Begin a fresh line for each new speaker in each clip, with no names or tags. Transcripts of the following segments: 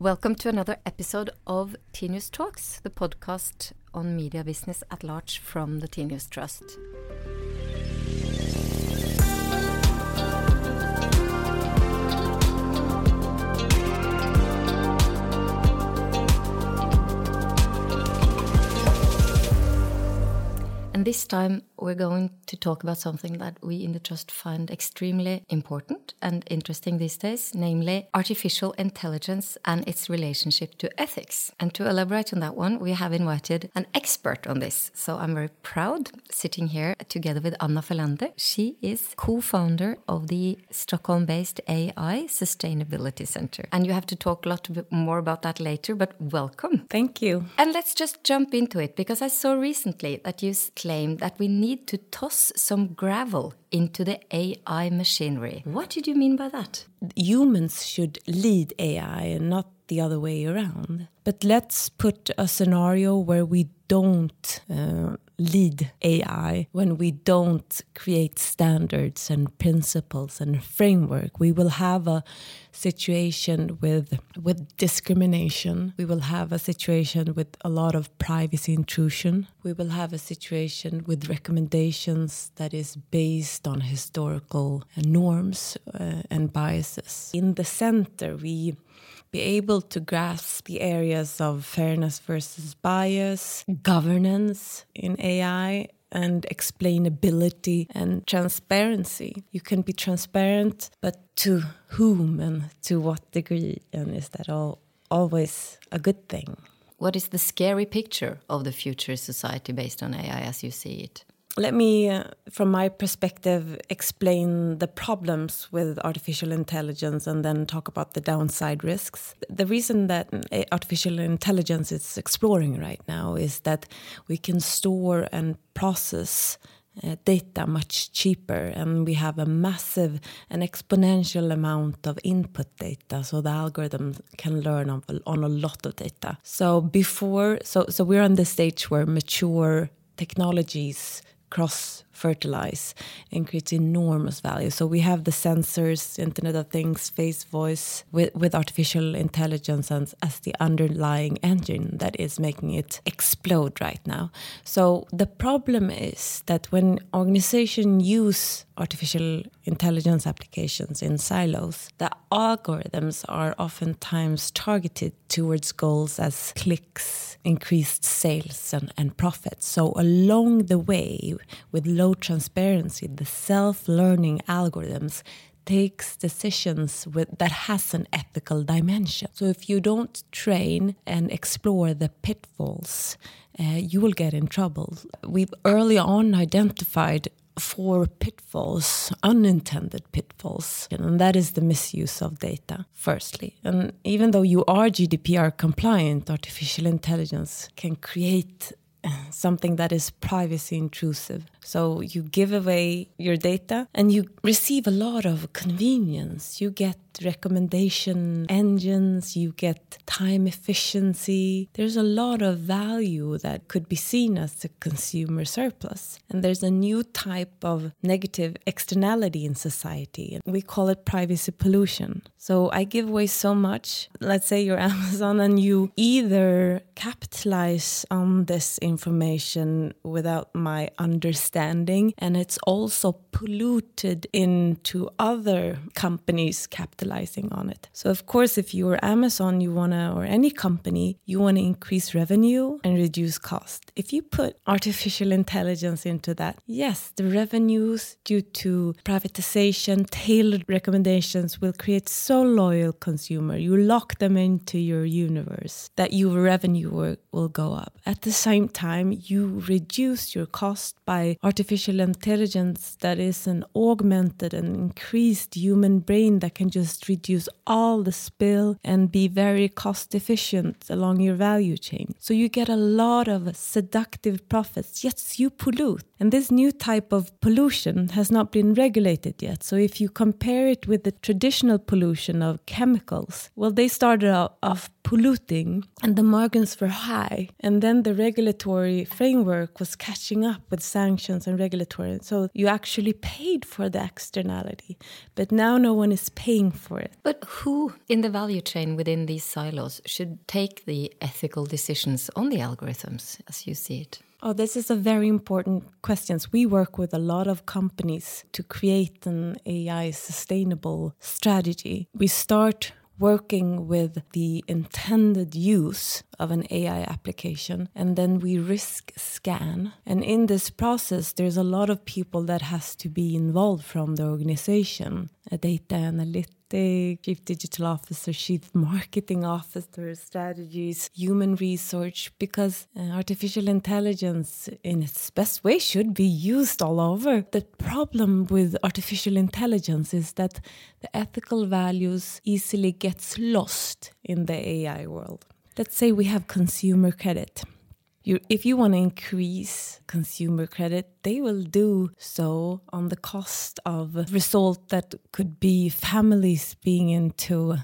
Welcome to another episode of Tinius Talks, the podcast on media business at large from the Tinius Trust. And this time we're going to talk about something that we in the Trust find extremely important and interesting these days, namely artificial intelligence and its relationship to ethics. And to elaborate on that one, we have invited an expert on this. So I'm very proud sitting here together with Anna Fellander. She is co founder of the Stockholm based AI Sustainability Center. And you have to talk a lot more about that later, but welcome.
Thank you.
And let's just jump into it because I saw recently that you claimed that we need to toss some gravel into the AI machinery. What did you mean by that?
Humans should lead AI and not the other way around. But let's put a scenario where we don't uh, lead AI, when we don't create standards and principles and framework. We will have a situation with with discrimination. We will have a situation with a lot of privacy intrusion. We will have a situation with recommendations that is based on historical norms uh, and biases. In the center, we be able to grasp the areas of fairness versus bias, mm. governance in AI, and explainability and transparency. You can be transparent, but to whom and to what degree? And is that all always a good thing?
What is the scary picture of the future society based on AI as you see it?
Let me, uh, from my perspective, explain the problems with artificial intelligence and then talk about the downside risks. The reason that uh, artificial intelligence is exploring right now is that we can store and process uh, data much cheaper and we have a massive and exponential amount of input data so the algorithm can learn on, on a lot of data so before so so we're on the stage where mature technologies cross fertilize and create enormous value. So we have the sensors, Internet of Things, face voice with, with artificial intelligence as, as the underlying engine that is making it explode right now. So the problem is that when organizations use artificial intelligence applications in silos, the algorithms are oftentimes targeted towards goals as clicks, increased sales, and, and profits. So along the way, with low low transparency, the self-learning algorithms takes decisions with that has an ethical dimension. So if you don't train and explore the pitfalls, uh, you will get in trouble. We've early on identified four pitfalls, unintended pitfalls, and that is the misuse of data, firstly. And even though you are GDPR compliant, artificial intelligence can create something that is privacy intrusive. So you give away your data and you receive a lot of convenience. You get recommendation engines, you get time efficiency. There's a lot of value that could be seen as a consumer surplus. And there's a new type of negative externality in society. We call it privacy pollution. So I give away so much. Let's say you're Amazon and you either capitalize on this information without my understanding, and it's also polluted into other companies capitalizing on it. So of course, if you're Amazon, you wanna or any company, you wanna increase revenue and reduce cost. If you put artificial intelligence into that, yes, the revenues due to privatization, tailored recommendations will create so loyal consumer. You lock them into your universe that your revenue will go up. At the same time, you reduce your cost by artificial intelligence that is an augmented and increased human brain that can just reduce all the spill and be very cost efficient along your value chain. So you get a lot of seductive profits. Yes, you pollute. And this new type of pollution has not been regulated yet. So if you compare it with the traditional pollution of chemicals, well, they started off polluting and the margins were high. And then the regulatory framework was catching up with sanctions regulations and regulatory. So you actually paid for the externality, but now no one is paying for it.
But who in the value chain within these silos should take the ethical decisions on the algorithms as you see it?
Oh, this is a very important question. We work with a lot of companies to create an AI sustainable strategy. We start working with the intended use of an AI application and then we risk scan. And in this process there's a lot of people that has to be involved from the organization a data analyst chief digital officer, chief marketing officer, strategies, human research, because uh, artificial intelligence in its best way should be used all over. The problem with artificial intelligence is that the ethical values easily gets lost in the AI world. Let's say we have consumer credit you, if you want to increase consumer credit, they will do so on the cost of result that could be families being into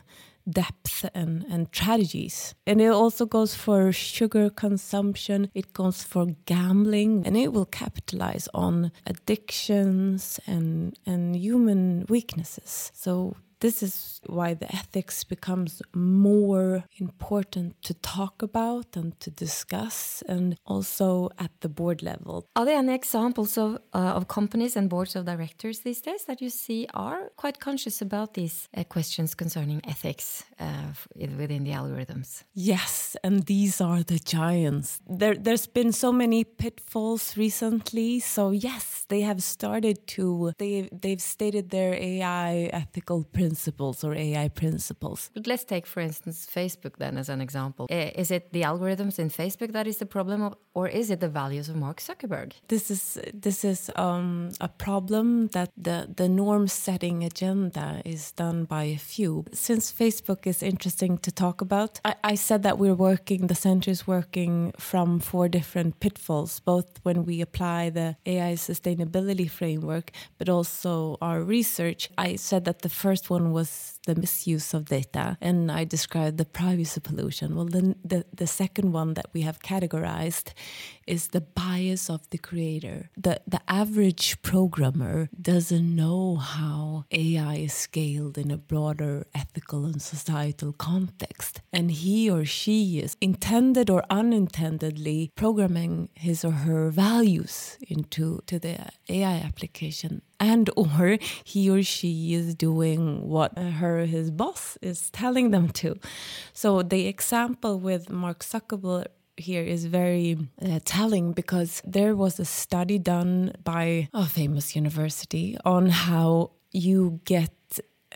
depth and, and tragedies. And it also goes for sugar consumption, it goes for gambling, and it will capitalize on addictions and, and human weaknesses. So this is why the ethics becomes more important to talk about and to discuss and also at the board level.
Are there any examples of, uh, of companies and boards of directors these days that you see are quite conscious about these uh, questions concerning ethics uh, within the algorithms?
Yes, and these are the giants. There, there's been so many pitfalls recently. So yes, they have started to, they, they've stated their AI ethical principles principles or AI principles.
But let's take, for instance, Facebook then as an example. Is it the algorithms in Facebook that is the problem, or is it the values of Mark Zuckerberg?
This is this is um, a problem that the the norm setting agenda is done by a few. Since Facebook is interesting to talk about, I, I said that we're working. The center is working from four different pitfalls, both when we apply the AI sustainability framework, but also our research. I said that the first one one was the misuse of data, and I described the privacy pollution. Well, then the, the second one that we have categorized is the bias of the creator. The, the average programmer doesn't know how AI is scaled in a broader ethical and societal context. And he or she is intended or unintendedly programming his or her values into to the AI application and or he or she is doing what her his boss is telling them to. So the example with mark zuckerberg here is very uh, telling because there was a study done by a famous university on how you get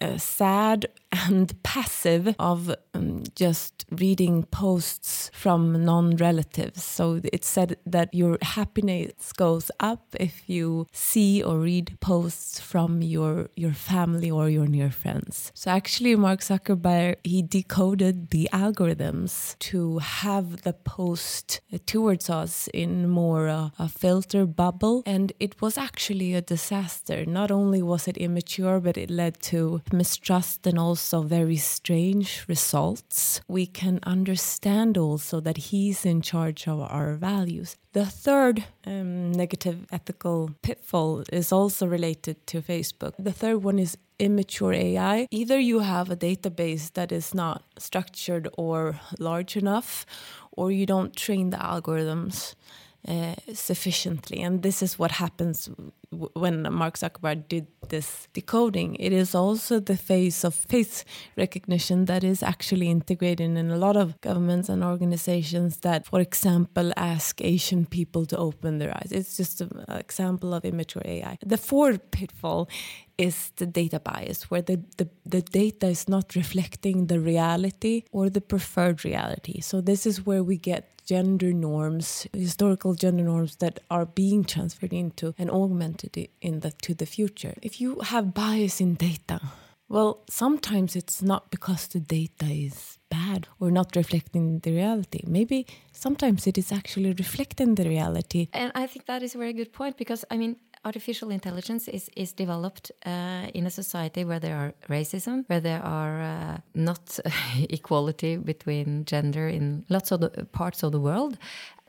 uh, sad and passive of um, just reading posts from non relatives. So it said that your happiness goes up if you see or read posts from your, your family or your near friends. So actually, Mark Zuckerberg he decoded the algorithms to have the post towards us in more uh, a filter bubble, and it was actually a disaster. Not only was it immature, but it led to mistrust and also also very strange results, we can understand also that he's in charge of our values. The third um, negative ethical pitfall is also related to Facebook. The third one is immature AI. Either you have a database that is not structured or large enough, or you don't train the algorithms. Uh, sufficiently. And this is what happens when Mark Zuckerberg did this decoding. It is also the face of face recognition that is actually integrated in a lot of governments and organizations that, for example, ask Asian people to open their eyes. It's just an example of immature AI. The fourth pitfall is the data bias, where the, the, the data is not reflecting the reality or the preferred reality. So, this is where we get gender norms, historical gender norms that are being transferred into and augmented in the, to the future. If you have bias in data, well, sometimes it's not because the data is bad or not reflecting the reality. Maybe sometimes it is actually reflecting the reality.
And I think that is a very good point because, I mean, artificial intelligence is, is developed uh, in a society where there are racism, where there are uh, not equality between gender in lots of parts of the world.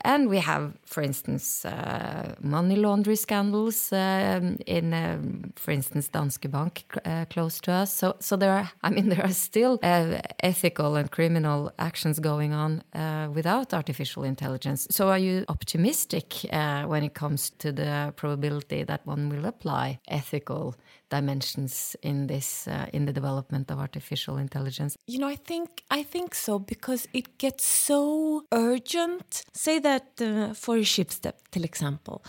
And we have, for instance, uh, money laundry scandals um, in, um, for instance, Danske Bank uh, close to us. So, so there are, I mean, there are still uh, ethical and criminal actions going on uh, without artificial intelligence. So, are you optimistic uh, when it comes to the probability that one will apply ethical dimensions in this uh, in the development of artificial intelligence
you know i think i think so because it gets so urgent say that uh, for a Schibsted for example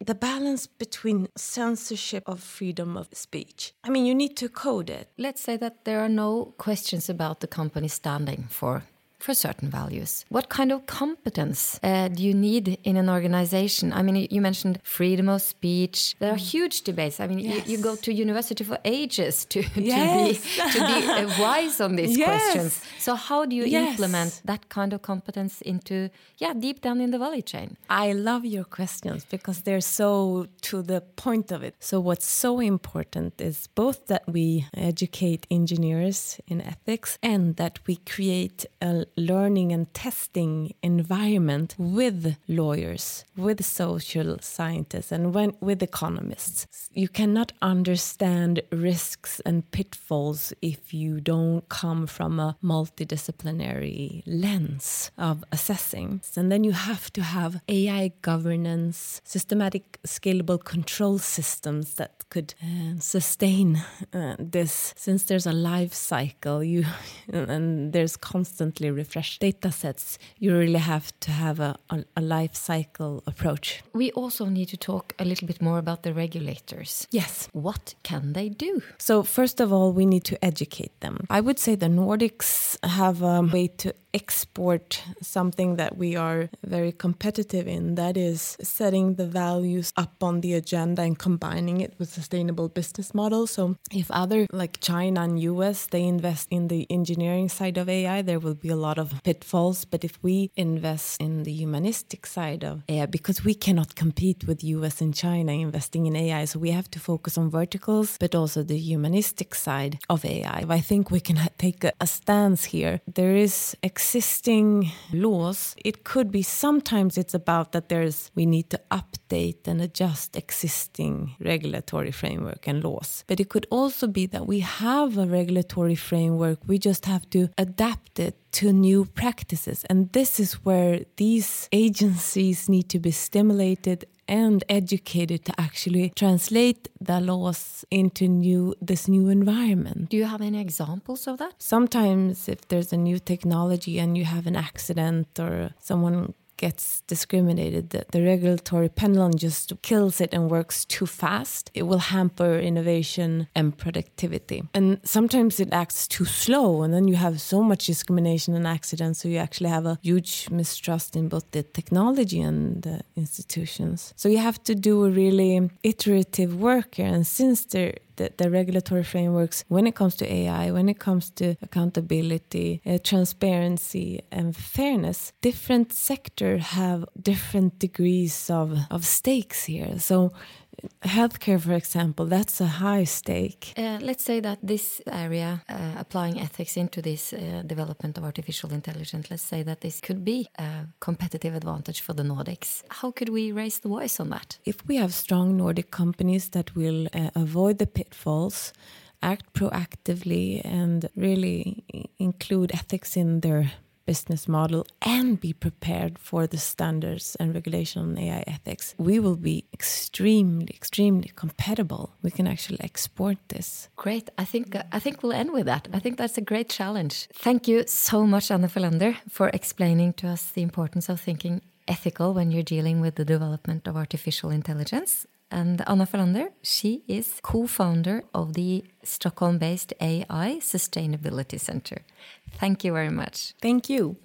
the balance between censorship of freedom of speech. I mean, you need to code it.
Let's say that there are no questions about the company standing for for certain values. What kind of competence uh, do you need in an organization? I mean, you mentioned freedom of speech. There are mm. huge debates. I mean, yes. you, you, go to university for ages to, yes. to be, to be uh, wise on these yes. questions. So how do you implement that kind of competence into, yeah, deep down in the value chain?
I love your questions because they're so to the point of it. So what's so important is both that we educate engineers in ethics and that we create a learning and testing environment with lawyers, with social scientists, and when, with economists. You cannot understand risks and pitfalls if you don't come from a multidisciplinary lens of assessing. And then you have to have AI governance, systematic, scalable control systems that could uh, sustain uh, this. Since there's a life cycle, you and there's constantly refresh data sets, you really have to have a, a, a, life cycle approach.
We also need to talk a little bit more about the regulators.
Yes.
What can they do?
So, first of all, we need to educate them. I would say the Nordics have a way to export something that we are very competitive in that is setting the values up on the agenda and combining it with sustainable business models. So if other like china and us they invest in the engineering side of ai there will be a lot of pitfalls. But if we invest in the humanistic side of ai because we cannot compete with us and china investing in ai so we have to focus on verticals but also the humanistic side of ai i think we can take a, a stance here. There is existing laws, it could be sometimes it's about that there's we need to update and adjust existing regulatory framework and laws. But it could also be that we have a regulatory framework, we just have to adapt it to new practices. And this is where these agencies need to be stimulated and educated to actually translate the laws into new this new environment.
Do you have any examples of that?
Sometimes if there's a new technology and you have an accident or someone gets discriminated, the, the regulatory pendulum just kills it and works too fast. It will hamper innovation and productivity. And sometimes it acts too slow, and then you have so much discrimination and accidents, so you actually have a huge mistrust in both the technology and the institutions. So you have to do a really iterative work here. And since there the, the, regulatory frameworks when it comes to AI, when it comes to accountability, uh, transparency, and fairness, different sectors have different degrees of, of stakes here. So healthcare, for example, that's a high stake.
Uh, let's say that this area, uh, applying ethics into this uh, development of artificial intelligence, let's say that this could be a competitive advantage for the Nordics. How could we raise the voice on that?
If we have strong Nordic companies that will uh, avoid the pitfalls, act proactively, and really include ethics in their business model and be prepared for the standards and regulation on AI ethics, we will be extremely, extremely compatible. We can actually export this.
Great. I think I think we'll end with that. I think that's a great challenge. Thank you so much, Anna Fellander, for explaining to us the importance of thinking ethical when you're dealing with the development of artificial intelligence. And Anna Fellander, she is co founder of the Stockholm based AI Sustainability Center. Thank you very much.
Thank you.